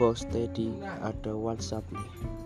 bos Teddy ada WhatsApp nih.